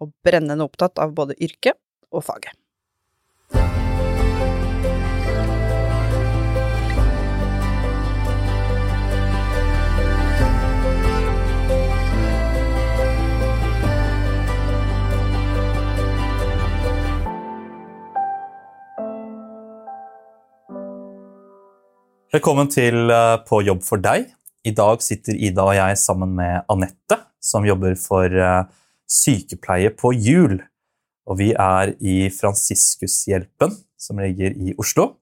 og brennende opptatt av både yrket og faget. Velkommen til eh, På jobb for deg. I dag sitter Ida og jeg sammen med Anette, som jobber for eh, Sykepleie på hjul. Og vi er i Fransiskushjelpen, som ligger i Oslo.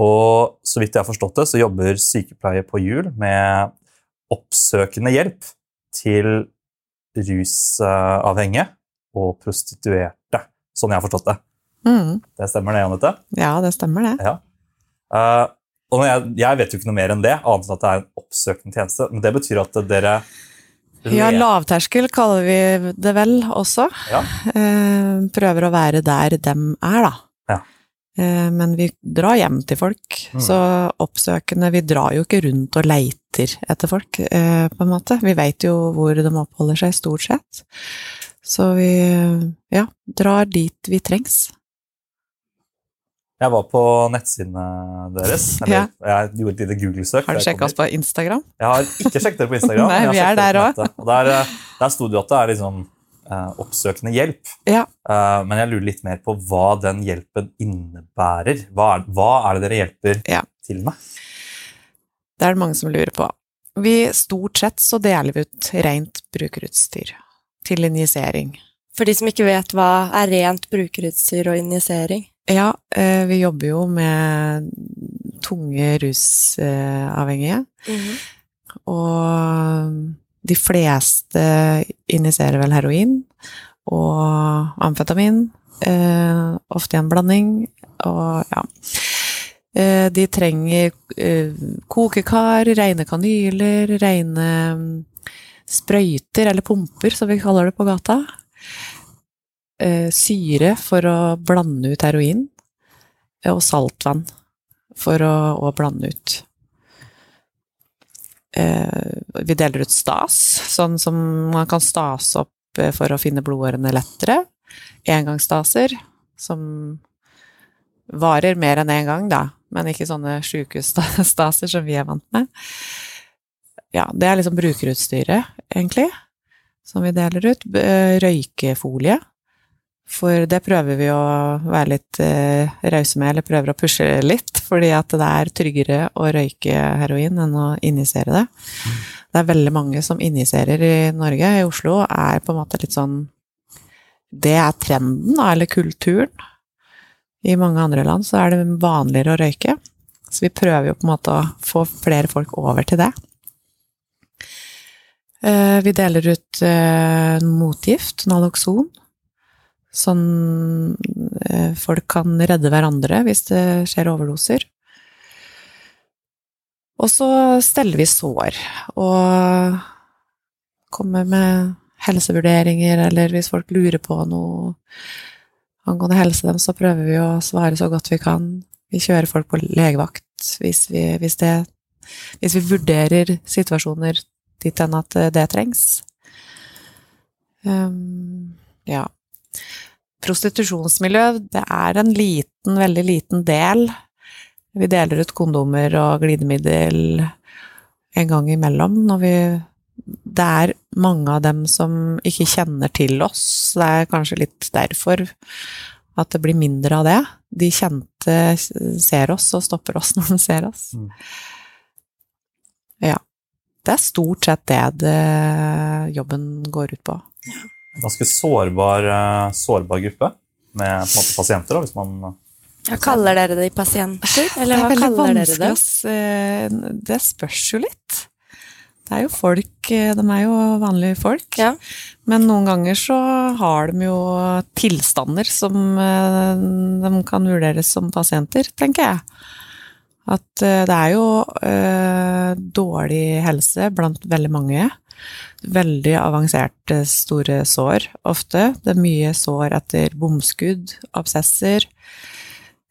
Og så vidt jeg har forstått det, så jobber Sykepleie på hjul med oppsøkende hjelp til rusavhengige og prostituerte. Sånn jeg har forstått det. Mm. Det stemmer det, Janette? Ja, det stemmer det. Ja. Uh, og jeg, jeg vet jo ikke noe mer enn det, annet enn at det er en oppsøkende tjeneste. Men det betyr at dere Ja, lavterskel kaller vi det vel også. Ja. Eh, prøver å være der dem er, da. Ja. Eh, men vi drar hjem til folk, Mm. så oppsøkende Vi drar jo ikke rundt og leiter etter folk, eh, på en måte. Vi veit jo hvor de oppholder seg, stort sett. Så vi, ja, drar dit vi trengs. Jeg var på nettsidene deres. Eller, Jeg gjorde et lite Google-søk. Har du sjekka oss på Instagram? Jeg har ikke sjekket dere på Instagram. Nei, vi er der også. Og der, eh, der sto det jo at det er liksom eh, oppsøkende hjelp. Ja. Eh, men jeg lurer litt mer på hva den hjelpen innebærer. Hva er, hva er det dere hjelper Ja. til med? Det er det mange som lurer på. Vi Stort sett så deler vi ut rent brukerutstyr til injisering. For de som ikke vet hva er rent brukerutstyr og injisering. Ja, eh, vi jobber jo med tunge rusavhengige, og de fleste injiserer vel heroin og amfetamin, eh, ofte i en blanding, og ja. Eh, De trenger kokekar, rene kanyler, rene mm, sprøyter, eller pumper, som vi kaller det på gata. Eh, Syre for å blande ut heroin, eh, og saltvann for å, å blande ut. Eh, Vi deler ut stas, sånn som man kan stase opp for å finne blodårene lettere. Engangsstaser, som varer mer enn én gang, da, men ikke sånne sjukehusstaser som vi er vant med. Ja, det er liksom brukerutstyret, egentlig, som vi deler ut. Røykefolie, for det prøver vi å være litt eh, rause med, eller prøver å pushe litt, fordi at det er tryggere å røyke heroin enn å injisere det. Det er veldig mange som injiserer i Norge, i Oslo, er på en måte litt sånn Det er trenden, da, eller kulturen. I mange andre land så er det vanligere å røyke. Så vi prøver jo på en måte å få flere folk over til det. Eh, Vi deler ut eh, motgift, Naloxon, sånn eh, folk kan redde hverandre hvis det skjer overdoser. Og så steller vi sår, og kommer med helsevurderinger, eller hvis folk lurer på noe angående helse dem, så prøver vi å svare så godt vi kan. Vi kjører folk på legevakt hvis vi, hvis det, hvis vi vurderer situasjoner dit hen at det trengs. Um, ja. Prostitusjonsmiljø, det er en liten, veldig liten del. Vi deler ut kondomer og glidemiddel en gang imellom når vi Det er mange av dem som ikke kjenner til oss. Det er kanskje litt derfor at det blir mindre av det. De kjente ser oss og stopper oss når de ser oss. Mm. Ja. Det er stort sett det, det jobben går ut på. Ganske sårbar, eh, sårbar gruppe med på en måte, pasienter, da, hvis man Ja, kaller dere de pasienter, eller det hva er veldig kaller dere vanskelig det? eh, Det spørs jo litt. Det er jo folk, eh, de er jo vanlige folk. Ja. Men noen ganger så har de jo tilstander som eh, de kan vurderes som pasienter, tenker jeg. At eh, det er jo eh, dårlig helse blant veldig mange. Veldig avanserte store sår ofte. Det er mye sår etter bomskudd, absesser.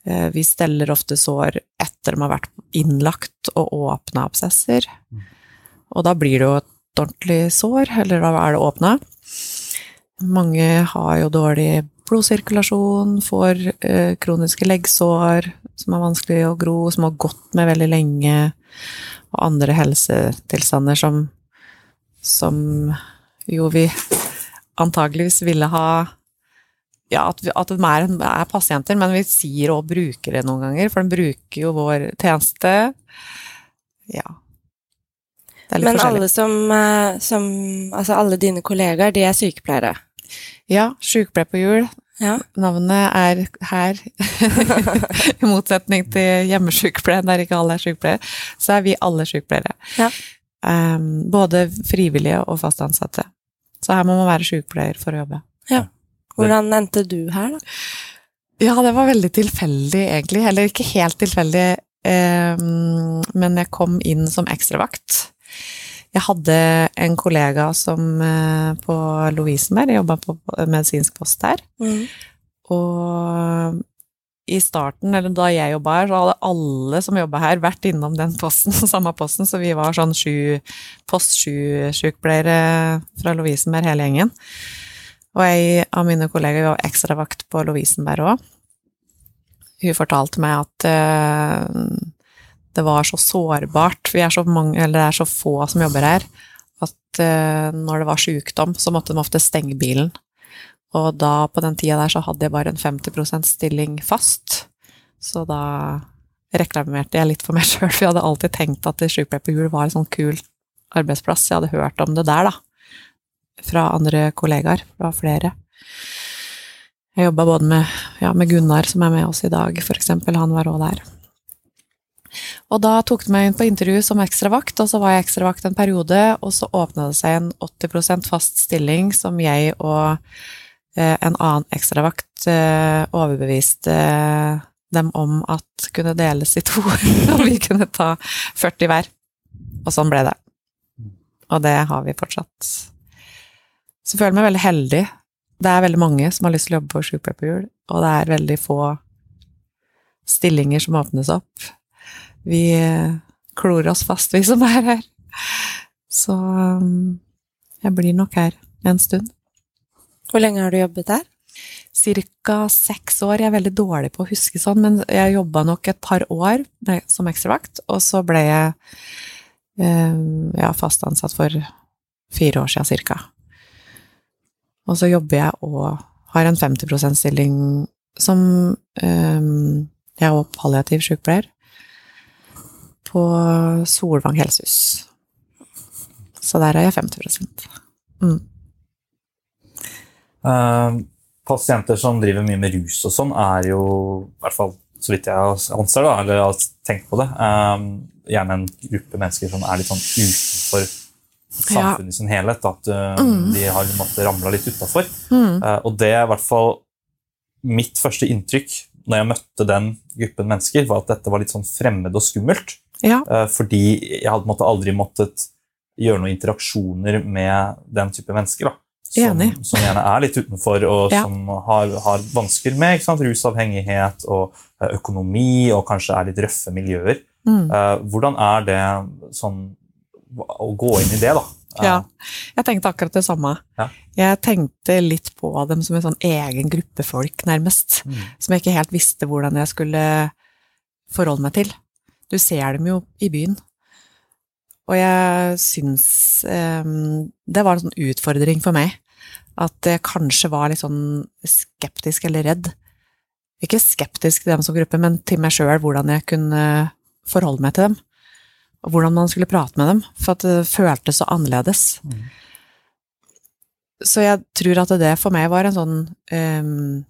Eh, Vi steller ofte sår etter de har vært innlagt og åpna absesser. Og da blir det jo et ordentlig sår, eller da er det åpna. Mange har jo dårlig blodsirkulasjon, får eh, kroniske leggsår som er vanskelig å gro, som har gått med veldig lenge, og andre helsetilstander som, som jo vi antageligvis ville ha ja, at, vi, at de er, er pasienter, men vi sier også brukere noen ganger, for de bruker jo vår tjeneste. Ja. Det er litt Men forskjellig. alle som, eh, som Altså alle dine kollegaer, de er sykepleiere. Ja, sykepleier på hjul. Ja. Navnet er her. I motsetning til hjemmesykepleier, der ikke alle er sykepleiere, så er vi alle sykepleiere. Ja. Um, både frivillige og fast ansatte. Så her må man være sykepleier for å jobbe. Hvordan endte du her, da? Ja, det var veldig tilfeldig, egentlig. Eller ikke helt tilfeldig, um, men jeg kom inn som ekstravakt. Jeg hadde en kollega som eh, på Lovisenberg, jobba på medisinsk post der. Mm. Og i starten, eller da jeg jobba her, så hadde alle som jobba her, vært innom den posten, samme posten, så vi var sånn sju, post sju-sjukepleiere fra Lovisenberg, hele gjengen. Og ei av mine kollegaer var ekstravakt på Lovisenberg òg. Hun fortalte meg at eh, det var så sårbart, vi er så mange, eller det er så få som jobber her, at uh, når det var sykdom, så måtte de ofte stenge bilen. Og da, på den tida der, så hadde jeg bare en 50% stilling fast. Så da reklamerte jeg litt for meg sjøl, for jeg hadde alltid tenkt at Sykepleier på hjul var en sånn kul arbeidsplass. Jeg hadde hørt om det der, da. Fra andre kollegaer. Fra flere. Jeg jobba både med, ja, med Gunnar, som er med oss i dag, for eksempel. Han var òg der. Og da tok de meg inn på intervju som ekstravakt, og så var jeg ekstravakt en periode, og så åpna det seg en 80% fast stilling som jeg og eh, en annen ekstravakt eh, overbeviste eh, dem om at kunne deles i to, og vi kunne ta 40 hver. Og sånn ble det. Og det har vi fortsatt. Så jeg føler meg veldig heldig. Det er veldig mange som har lyst til å jobbe på Sjukepleierhjul, og det er veldig få stillinger som åpnes opp. Vi klorer oss fast, vi som er her. Så um, jeg blir nok her en stund. Hvor lenge har du jobbet der? Cirka seks år. Jeg er veldig dårlig på å huske sånn, men jeg jobba nok et par år som ekstravakt, og så ble jeg eh, ja, fast ansatt for fire år siden cirka. Og så jobber jeg og har en 50 %-stilling som um, Jeg er også palliativ sykepleier på Solvang helsehus. Så der er jeg 50 mm. Uh, pasienter som driver mye med rus og sånn, er jo, i hvert fall så vidt jeg anser, da, eller har tenkt på det, eh, gjerne en gruppe mennesker som er litt sånn utenfor samfunnet i sin helhet. da, At eh, Mm. de har ramla litt utafor. Mm. Uh, og det er i hvert fall mitt første inntrykk når jeg møtte den gruppen mennesker, var at dette var litt sånn fremmed og skummelt. Ja. Eh, fordi jeg hadde måtte aldri måttet gjøre noen interaksjoner med den type mennesker. da. Som, som gjerne er litt utenfor, og Ja. som har, har vansker med rusavhengighet og eh, økonomi, og kanskje er litt røffe miljøer. Mm. Eh, hvordan er det sånn å gå inn i det, da? Ja. Jeg tenkte akkurat det samme. Ja. Jeg tenkte litt på dem som en sånn egen gruppe folk, nærmest. Mm. Som jeg ikke helt visste hvordan jeg skulle forholde meg til. Du ser dem jo i byen. Og jeg syns eh, det var en sånn utfordring for meg. At jeg kanskje var litt sånn skeptisk eller redd. Ikke skeptisk til dem som gruppe, men til meg sjøl, hvordan jeg kunne forholde meg til dem. Og hvordan man skulle prate med dem, for at det føltes så annerledes. Mm. Så jeg tror at det for meg var en sånn um,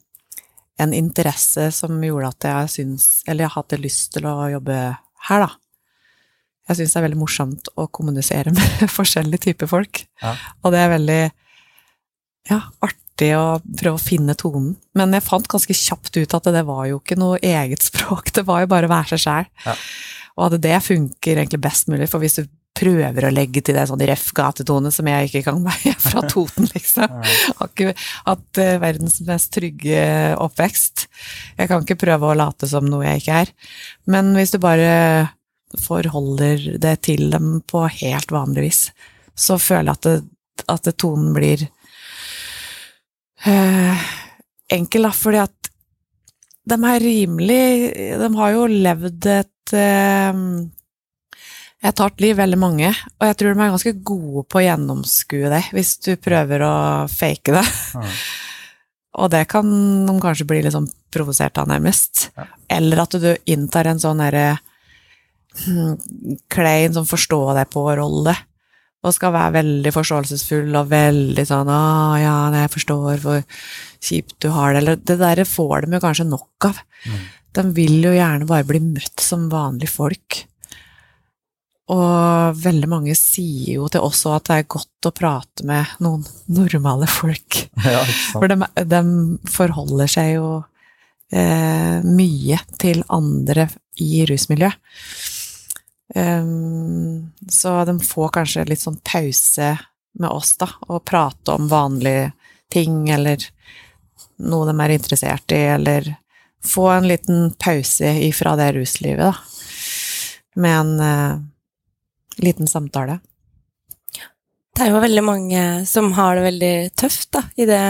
En interesse som gjorde at jeg syns Eller jeg hadde lyst til å jobbe her, da. Jeg syns det er veldig morsomt å kommunisere med forskjellige typer folk. Ja. Og det er veldig ja, artig å prøve å finne tonen. Men jeg fant ganske kjapt ut at det var jo ikke noe eget språk, det var jo bare å være seg sjæl. Ja. Og at det funker egentlig best mulig, for hvis du prøver å legge til det sånn røff gatetone som jeg ikke kan være fra Toten, liksom. Har ikke hatt eh, verdens mest trygge oppvekst. Jeg kan ikke prøve å late som noe jeg ikke er. Men hvis du bare forholder det til dem på helt vanlig vis, så føler jeg at, det, at det tonen blir øh, enkel, da, fordi at de er rimelig De har jo levd et eh, et til liv, veldig mange, og jeg tror de er ganske gode på å gjennomskue det, hvis du prøver å fake det. Ja. Og det kan de kanskje bli litt sånn provosert av, nærmest. Ja. Eller at du inntar en sånn derre hmm, klein sånn forstå-deg-på-rolle, og skal være veldig forståelsesfull og veldig sånn 'Å, ja, jeg forstår hvor kjipt du har det', eller Det derre får de jo kanskje nok av. Mm. De vil jo gjerne bare bli møtt som vanlige folk. Og veldig mange sier jo til oss òg at det er godt å prate med noen normale folk. Ja. For de, de forholder seg jo eh, mye til andre i rusmiljø. Um, så de får kanskje litt sånn pause med oss, da, og prate om vanlige ting, eller noe de er interessert i, eller få en liten pause ifra det ruslivet, da. Med en eh, liten samtale. Det er jo veldig mange som har det veldig tøft da, i det,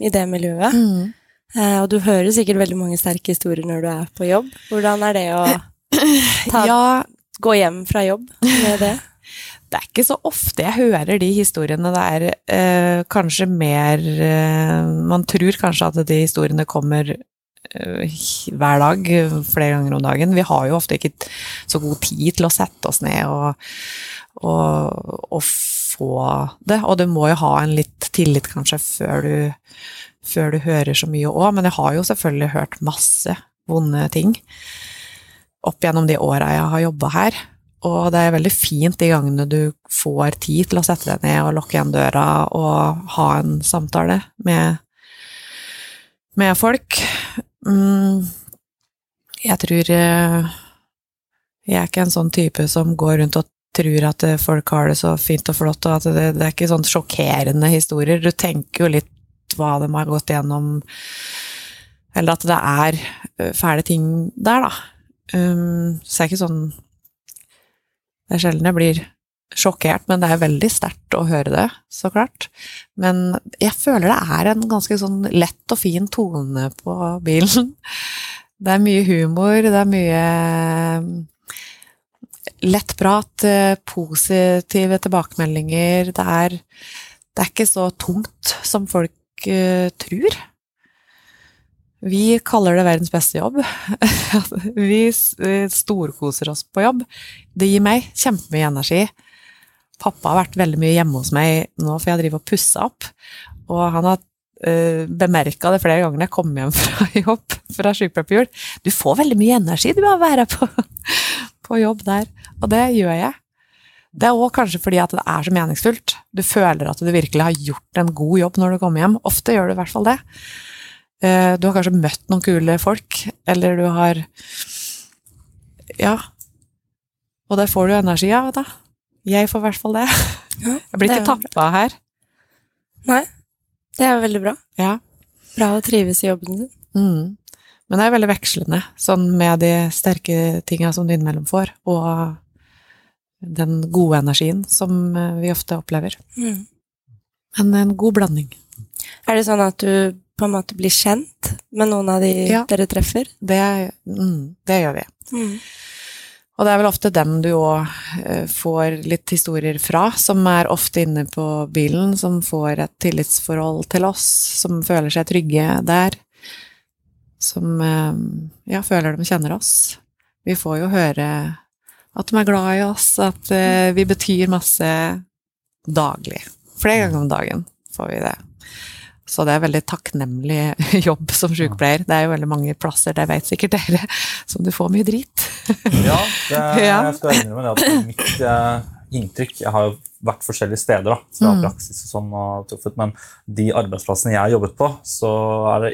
i det miljøet. Eh, og du hører sikkert veldig mange sterke historier når du er på jobb. Hvordan er det å ta, Ja, gå hjem fra jobb med det? det er ikke så ofte jeg hører de historiene. Det er eh, kanskje mer eh, Man tror kanskje at de historiene kommer hver dag, flere ganger om dagen. Vi har jo ofte ikke så god tid til å sette oss ned og, og, og få det. Og du må jo ha en litt tillit, kanskje, før du, før du hører så mye òg. Men jeg har jo selvfølgelig hørt masse vonde ting opp gjennom de åra jeg har jobba her. Og det er veldig fint de gangene du får tid til å sette deg ned og lukke igjen døra og ha en samtale med, med folk. Mm, jeg tror eh, Jeg er ikke en sånn type som går rundt og tror at eh, folk har det så fint og flott, og at det, det er ikke sånn sjokkerende historier. Du tenker jo litt hva de har gått gjennom, eller at det er eh, fæle ting der, da. Um, så det er ikke sånn Det er sjelden jeg blir sjokkert, men det er veldig sterkt å høre det, så klart. Men jeg føler det er en ganske sånn lett og fin tone på bilen. Det er mye humor, det er mye um, lett prat, eh, positive tilbakemeldinger. Det er, det er ikke så tungt som folk uh, tror. Vi kaller det verdens beste jobb. vi eh, storkoser oss på jobb. Det gir meg kjempemye energi. Pappa har vært veldig mye hjemme hos meg nå, for jeg driver og pusser opp. Og han har uh, bemerka det flere ganger når jeg kommer hjem fra jobb fra sykepleierhjul. Du får veldig mye energi du av å være på, på jobb der. Og det gjør jeg. Det er òg kanskje fordi at det er så meningsfullt. Du føler at du virkelig har gjort en god jobb når du kommer hjem. Ofte gjør du i hvert fall det. Eh, Du har kanskje møtt noen kule folk, eller du har Ja. Og det får du energi av, da. Jeg får i hvert fall det. Ja, Jeg blir ikke tappa her. Nei, det er veldig bra. Ja. Bra å trives i jobben din. Mm. Men det er veldig vekslende, sånn med de sterke tinga som du innimellom får, og den gode energien som eh, vi ofte opplever. Mm. Men en god blanding. Er det sånn at du på en måte blir kjent med noen av de Ja. dere treffer? Det, mm, det gjør vi. Mm. Og det er vel ofte dem du òg får litt historier fra, som er ofte inne på bilen, som får et tillitsforhold til oss, som føler seg trygge der. Som eh, ja, føler de kjenner oss. Vi får jo høre at de er glad i oss, at eh, vi betyr masse daglig. Flere ganger om dagen får vi det. Så det er veldig takknemlig jobb som sykepleier. Det er jo veldig mange plasser, det vet sikkert dere, som du får mye drit. Ja, det, Ja. jeg skal innrømme det at mitt eh, inntrykk Jeg har jo vært forskjellige steder da, fra Mm. praksis og sånn, og truffet, men de arbeidsplassene jeg har jobbet på, så er det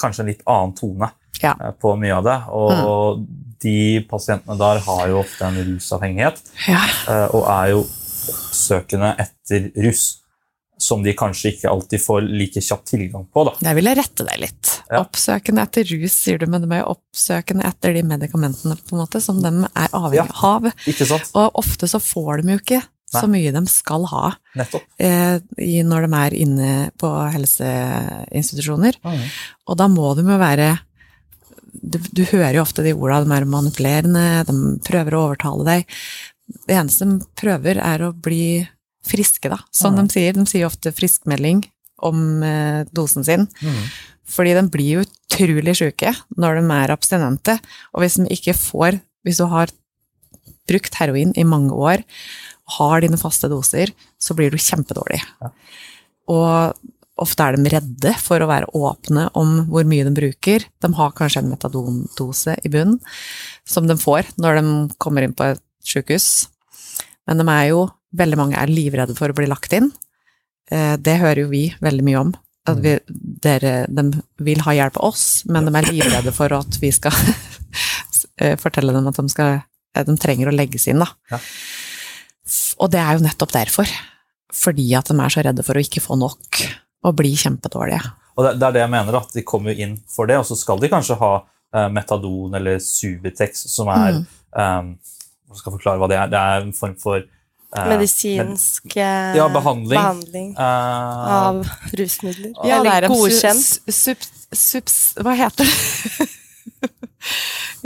kanskje en litt annen tone Ja. Mm. eh, på mye av det. Og de pasientene der har jo ofte en rusavhengighet, Ja. eh, og er jo oppsøkende etter rus. Som de kanskje ikke alltid får like kjapp tilgang på. da. Jeg rette deg litt. Ja. Oppsøkende etter rus, sier du, men det er oppsøkende etter de medikamentene på en måte, som de er avhengig av. Ikke sant? Og ofte så får de jo ikke så mye de skal ha eh, når de er inne på helseinstitusjoner. Og da må de jo være du, du hører jo ofte de orda, de er manipulerende, de prøver å overtale deg. Det eneste de prøver, er å bli friske, da, som Mhm. de sier. De sier ofte friskmelding om eh, dosen sin. Mm. Fordi de blir jo utrolig syke når de er abstinente. Og hvis de ikke får Hvis du har brukt heroin i mange år, har dine faste doser, så blir du kjempedårlig. Ja. Og ofte er de redde for å være åpne om hvor mye de bruker. De har kanskje en metadondose i bunnen, som de får når de kommer inn på et sykehus. Men de er jo, veldig mange er livredde for å bli lagt inn. Eh, Det hører jo vi veldig mye om. At vi, dere, de vil ha hjelp av oss, men de er livredde for at vi skal eh, fortelle dem at de, skal, eh, de trenger å legges inn. Da. Ja. Og det er jo nettopp derfor. Fordi at de er så redde for å ikke få nok, og bli kjempedårlige. Og det, det er det jeg mener, at de kommer inn for det, og så skal de kanskje ha eh, metadon eller Subutex, som er Mm. um, Jeg skal forklare hva det er. Det er en form for Medisinsk med, Ja, behandling. behandling uh, av rusmidler. Ja, det Eller er en godkjent. su- Sub, subs, hva heter det?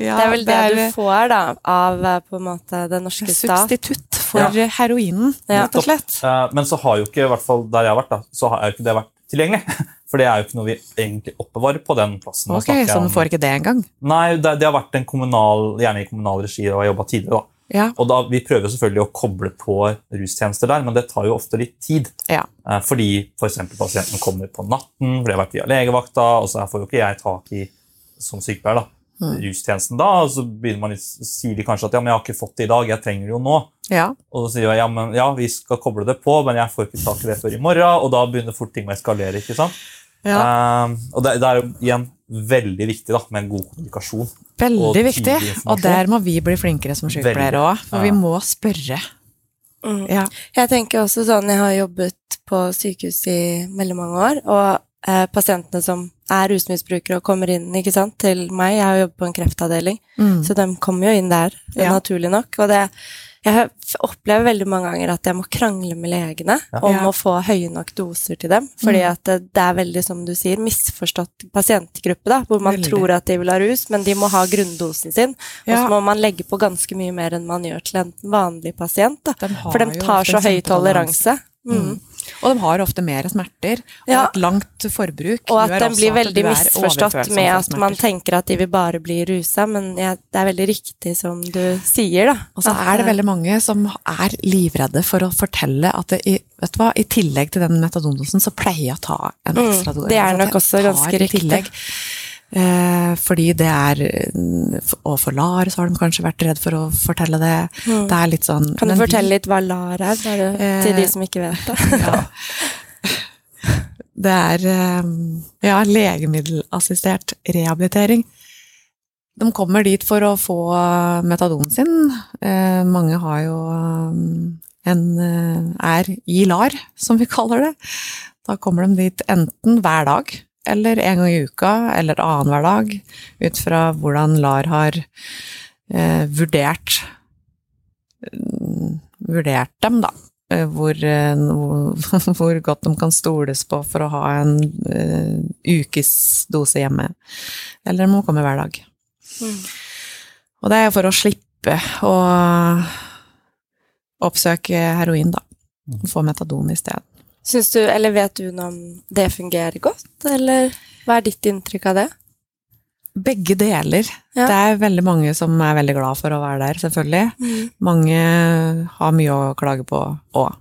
ja, Det er vel det, er du får da, av eh, på en måte det norske stat. substitutt for heroinen, rett og slett. Uh, men så har jo ikke, i hvert fall der jeg har vært, da, så har jo ikke det vært tilgjengelig. For det er jo ikke noe vi egentlig oppbevarer på den plassen. Ok, så den får ikke det engang? Nei, det, det har vært en kommunal, gjerne i kommunal regi, og jeg har jobba tidligere. da. Ja. Og da, Vi prøver selvfølgelig å koble på rustjenester der, men det tar jo ofte litt tid. Ja. Eh, Fordi f.eks. pasienten kommer på natten, for det har vært via legevakta, og så får jo ikke jeg tak i som sykepleier da, Mm. rustjenesten da, og så begynner man, litt- sier de kanskje at ja, men jeg har ikke fått det i dag, jeg trenger det jo nå. ja. Og så sier jeg ja, men ja, vi skal koble det på, men jeg får ikke tak i det før i morgen, og da begynner fort ting å eskalere. ikke sant? Ja. Eh, og det, det er jo igjen veldig viktig da, med en god kommunikasjon. Veldig og viktig. Og der må vi bli flinkere som sykepleiere òg, for vi må spørre. Mm. Ja. Jeg tenker også sånn, jeg har jobbet på sykehus i veldig mange år, og eh, pasientene som er rusmisbrukere og kommer inn ikke sant, til meg, jeg har jobbet på en kreftavdeling, Mm. så de kommer jo inn der, Ja. naturlig nok, og det, jeg opplever veldig mange ganger at jeg må krangle med legene Ja. om Ja. å få høye nok doser til dem, fordi Mm. at det, er veldig, som du sier, misforstått pasientgruppe da, hvor man Veldig. tror at de vil ha rus, men de må ha grunndosen sin, og så må man legge på ganske mye mer enn man gjør til en vanlig pasient da. De For de tar så høy toleranse. Mm. Mm. Og de har ofte mer smerter, og Ja. et langt forbruk Og at de den blir veldig misforstått med at man tenker at de vil bare bli rusa, men ja, det er veldig riktig som du sier, da. Og så er det eh, veldig mange som er livredde for å fortelle at det, vet du hva, i tillegg til den metadondosen, så pleier jeg å ta en Mm, ekstra dose. det er nok også ganske riktig. Eh, fordi det er Og for LAR så har de kanskje vært redd for å fortelle det. Mm. Det er litt sånn Kan du fortelle vi- litt hva LAR er, bare Eh, til de som ikke vet det? Ja. Det er eh, ja, legemiddelassistert rehabilitering. De kommer dit for å få metadonen sin. Eh, Mange har jo eh, en eh, er i LAR, som vi kaller det. Da kommer de dit enten hver dag, eller en gang i uka, eller annenhver dag, ut fra hvordan LAR har eh, vurdert mm, vurdert dem, da. Eh, Hvor, eh, hvor godt de kan stoles på for å ha en eh, ukes dose hjemme. Eller de må komme hver dag. Mm. Og det er for å slippe å oppsøke heroin, da. Få metadon i stedet. Syns du, eller vet du noe om det fungerer godt, eller hva er ditt inntrykk av det? Begge deler. Ja. Det er veldig mange som er veldig glad for å være der, selvfølgelig. Mange har mye å klage på òg.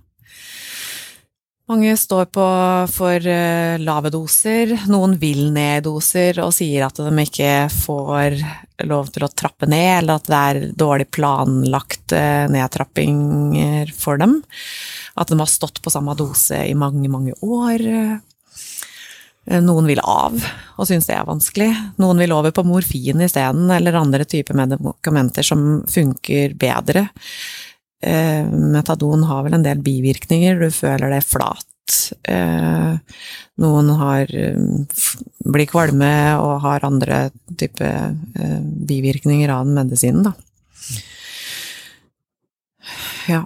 Mange står på for uh, lave doser, noen vil ned i doser og sier at de ikke får lov til å trappe ned, eller at det er dårlig planlagt uh, nedtrappinger for dem. At de har stått på samme dose i mange, mange år. Noen vil av og syns det er vanskelig. Noen vil over på morfin isteden, eller andre typer medikamenter som funker bedre. Eh, metadon har vel en del bivirkninger, du føler deg flat. Eh, noen har, eh, blir kvalme og har andre typer bivirkninger av den medisinen, da. Ja.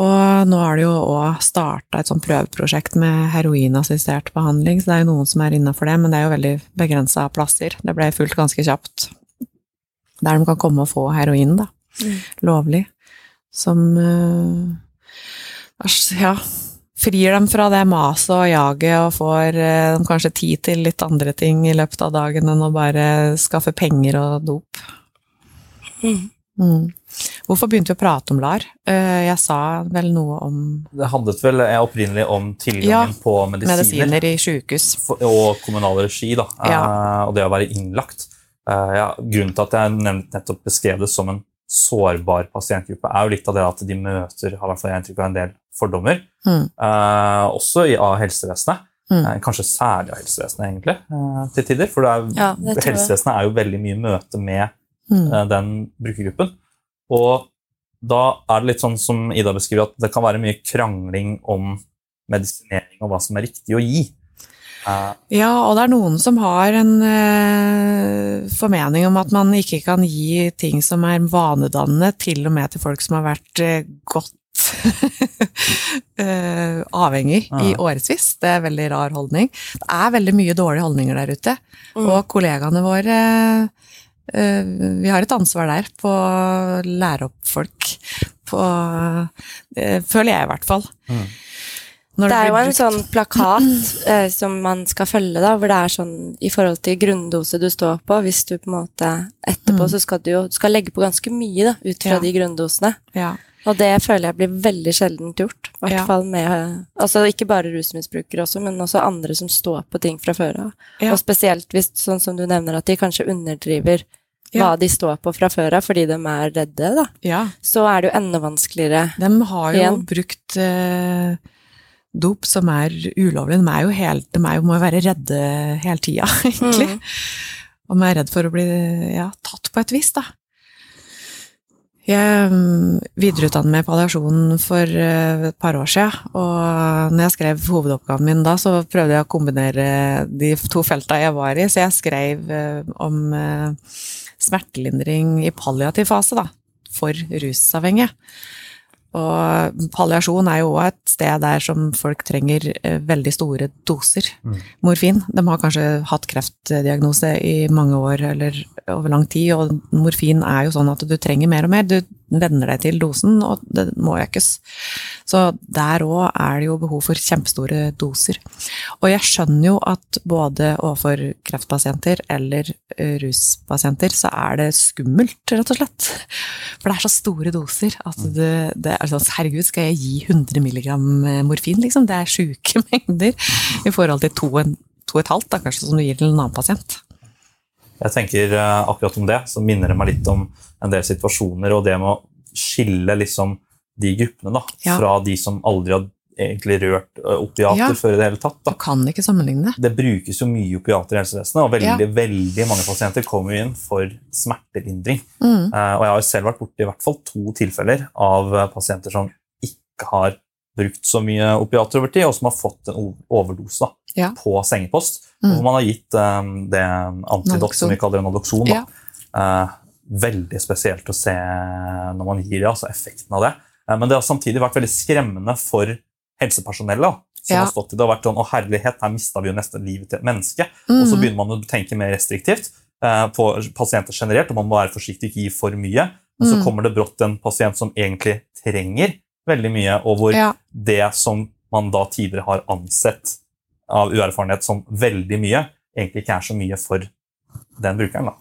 Og nå har det jo òg starta et sånt prøveprosjekt med heroinassistert behandling, så det er jo noen som er innafor det, men det er jo veldig begrensa plasser. Det ble fulgt ganske kjapt. Der de kan komme og få heroin, da. Mm. Lovlig som uh, ja, frir dem fra det maset og jaget og får uh, kanskje tid til litt andre ting i løpet av dagen enn å bare skaffe penger og dop. Mm. Mm. Hvorfor begynte vi å prate om LAR? Uh, jeg sa vel noe om Det handlet vel opprinnelig om tilgangen ja, på medisiner. medisiner i sykehus. Og kommunal regi, da. Ja. og det å være innlagt. Ja, grunnen til at jeg nettopp beskrev det som en sårbar pasientgruppe er jo litt av det at de møter har hvert fall jeg inntrykk av en del fordommer. Mm. Også i, av helsevesenet. Mm. Kanskje særlig av helsevesenet, egentlig, til tider. For er, helsevesenet er jo veldig mye møte med mm. den brukergruppen. Og da er det litt sånn som Ida beskriver, at det kan være mye krangling om medisinering og hva som er riktig å gi. Ja, og det er noen som har en eh, formening om at man ikke kan gi ting som er vanedannende, til og med til folk som har vært eh, godt eh, avhengig ja. i årevis. Det er en veldig rar holdning. Det er veldig mye dårlige holdninger der ute, mm. og kollegaene våre vi har et ansvar der på å lære opp folk på Føler jeg, i hvert fall. Mm. Det, det er jo en sånn plakat eh, som man skal følge, da, hvor det er sånn i forhold til grunndose du står på Hvis du på en måte etterpå mm. så skal du jo du skal legge på ganske mye da, ut fra ja. de grunndosene. Ja. Og det føler jeg blir veldig sjeldent gjort. I hvert ja. fall med Altså ikke bare rusmisbrukere også, men også andre som står på ting fra før av. Og spesielt hvis, sånn som du nevner, at de kanskje underdriver hva de står på fra før av fordi de er redde, da. Så er det jo enda vanskeligere De har jo igjen. brukt eh dop som er ulovlig. De, er jo helt, de er jo, må jo være redde hele tida, egentlig. Mm. Og de er redd for å bli ja, tatt på et vis, da. Jeg mm, videreutdannet meg på palliasjon for eh, et par år siden, og når jeg skrev hovedoppgaven min da, så prøvde jeg å kombinere de to felta jeg var i, så jeg skrev eh, om eh, smertelindring i palliativ fase, da, for rusavhengige. Og palliasjon er jo òg et sted der som folk trenger eh, veldig store doser mm. morfin. De har kanskje hatt kreftdiagnose i mange år eller over lang tid, og morfin er jo sånn at du trenger mer og mer. Du venner deg til dosen, og det må økes. Så der òg er det jo behov for kjempestore doser. Og jeg skjønner jo at både overfor kreftpasienter eller ruspasienter så er det skummelt, rett og slett. For det er så store doser at mm. det, det er sånn Herregud, skal jeg gi 100 milligram morfin, liksom? Det er sjuke mengder i forhold til 2,5 da, kanskje, som du gir til en annen pasient. Jeg tenker eh, akkurat om det, så minner det meg litt om en del situasjoner og det med å skille liksom de gruppene da, ja. fra de som aldri har egentlig rørt eh, opiater ja. før i det hele tatt. Da. Du kan ikke sammenligne det. Det brukes jo mye opiater i helsevesenet, og veldig, ja. veldig mange pasienter kommer inn for smertelindring. Mm. Uh, og jeg har jo selv vært borti i hvert fall to tilfeller av pasienter som ikke har brukt så mye opiater over tid, og som har fått en overdose da, ja. på sengepost. Mm. Hvor man har gitt um, det antidot som vi kaller en adopsjon. Ja. Uh, veldig spesielt å se når man gir det, altså effekten av det. Uh, men det har samtidig vært veldig skremmende for helsepersonellet. som ja. har stått i det og vært sånn, å herlighet, her mista vi jo nesten livet til et menneske. Mm. Og så begynner man å tenke mer restriktivt uh, på pasienter generelt, og man må være forsiktig, ikke gi for mye. Men så mm. kommer det brått en pasient som egentlig trenger veldig mye, og hvor ja. det som man da tidligere har ansett av uerfarenhet som veldig mye, egentlig ikke er så mye for den brukeren. da.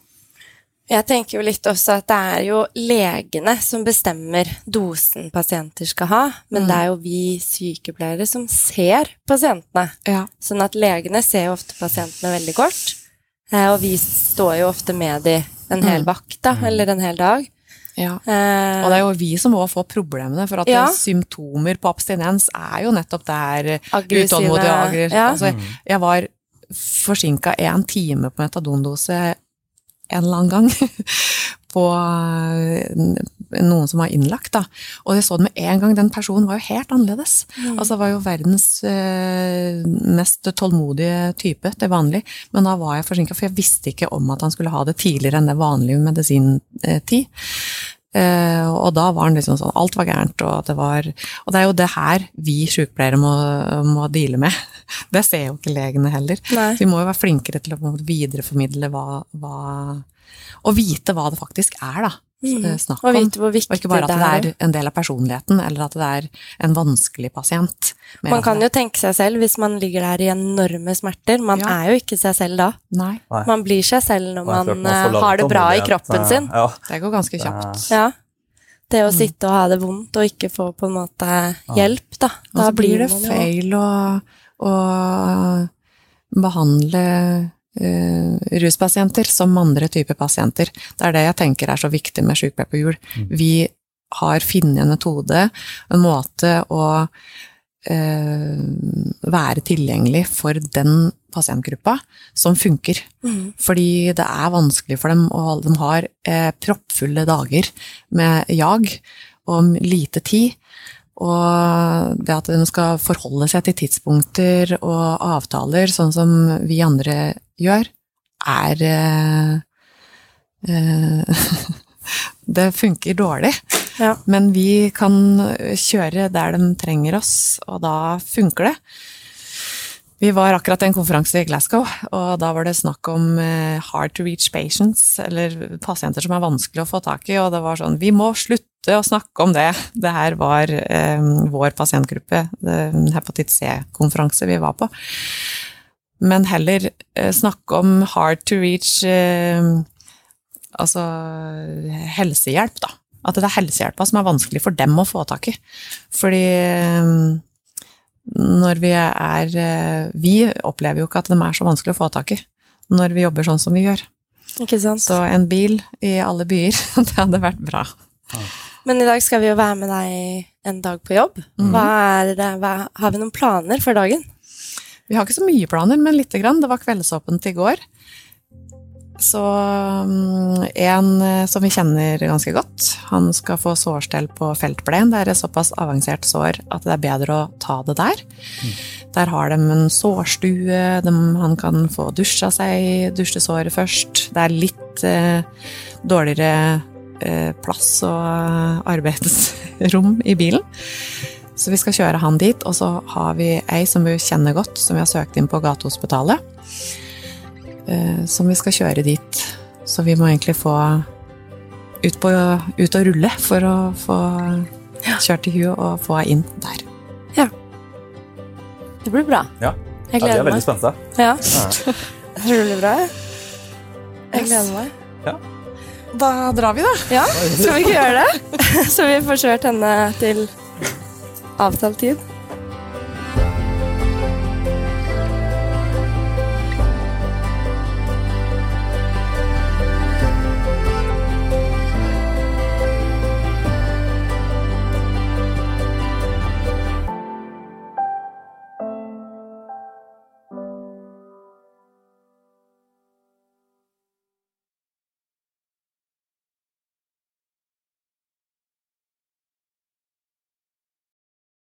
Jeg tenker jo litt også at det er jo legene som bestemmer dosen pasienter skal ha, men Mm. det er jo vi sykepleiere som ser pasientene. Ja. Sånn at legene ser jo ofte pasientene veldig kort, eh, og vi står jo ofte med de en hel Mm. vakt, da, eller en hel dag. Ja. Eh, Og det er jo vi som må få problemene, for at Ja. symptomer på abstinens er jo nettopp der her utålmodig og aggressiv. Ja. Altså, jeg var forsinka en time på metadondose en eller annen gang på eh, noen som var innlagt, da. Og jeg så det med en gang, den personen var jo helt annerledes. Mm. Altså, det var jo verdens eh, mest tålmodige type til vanlig, men da var jeg forsinka, for jeg visste ikke om at han skulle ha det tidligere enn det vanlige medisintid. Eh, og da var han liksom sånn, alt var gærent, og det var Og det er jo det her vi sykepleiere må, må deale med. Det ser jo ikke legene heller. Nei. Så vi må jo være flinkere til å videreformidle hva, hva Og vite hva det faktisk er, da. Mm. Snakk Og om. vite hvor Og ikke bare at det det er en del av personligheten, eller at det er en vanskelig pasient. Man kan jo tenke seg selv hvis man ligger der i enorme smerter. Man Ja. er jo ikke seg selv da. Nei, Nei. Man blir seg selv når Og man får eh, har det bra i kroppen sin. Ja. det går ganske kjapt. Ja. Det å Mm. sitte og ha det vondt og ikke få på en måte hjelp, da. Da blir det feil å, å behandle eh, ruspasienter som andre typer pasienter. Det er det jeg tenker er så viktig med sykepleier på hjul. Vi har funnet en metode, en måte å uh, være tilgjengelig for den pasientgruppa som funker. Mm. Fordi det er vanskelig for dem, og de har uh, proppfulle dager med jag og lite tid. Og det at de skal forholde seg til tidspunkter og avtaler, sånn som vi andre gjør, er eh, eh, Det funker dårlig. Ja. Men vi kan kjøre der de trenger oss, og da funker det. Vi var akkurat i en konferanse i Glasgow, og da var det snakk om eh, hard to reach patients, eller pasienter som er vanskelig å få tak i, og det var sånn Vi må slutte å snakke om det. Det her var eh, vår pasientgruppe, det- hepatitt C-konferanse vi var på. Men heller eh, snakke om hard to reach eh, Altså helsehjelp, da. At det er helsehjelpa som er vanskelig for dem å få tak i. Fordi eh, når vi er eh, Vi opplever jo ikke at de er så vanskelig å få tak i når vi jobber sånn som vi gjør. Ikke sant? Så en bil i alle byer, det hadde vært bra. Men i dag skal vi jo være med deg en dag på jobb. Mhm. Hva er hva, har vi noen planer for dagen? Vi har ikke så mye planer, men lite grann. Det var kveldsåpent i går. Så mm, en eh, som vi kjenner ganske godt, han skal få sårstell på feltbleien. Det er et såpass avansert sår at det er bedre å ta det der. Der har de en sårstue, de, han kan få dusja seg dusje dusjesåret først. Det er litt eh, dårligere eh, plass og arbeidsrom i bilen. Så vi skal kjøre han dit, og så har vi ei som vi kjenner godt, som vi har søkt inn på Gatehospitalet. eh, Som vi skal kjøre dit. Så vi må egentlig få ut, på, ut og rulle for å få kjørt til huet og få henne inn der. Ja. Det blir bra. Ja. Jeg Ja, de er veldig meg. spente. Ja, Ja. jeg tror det blir bra. jeg. Gleder meg. Da drar vi, da. Ja, skal vi ikke gjøre det? Så vi får kjørt henne til avtalt tid.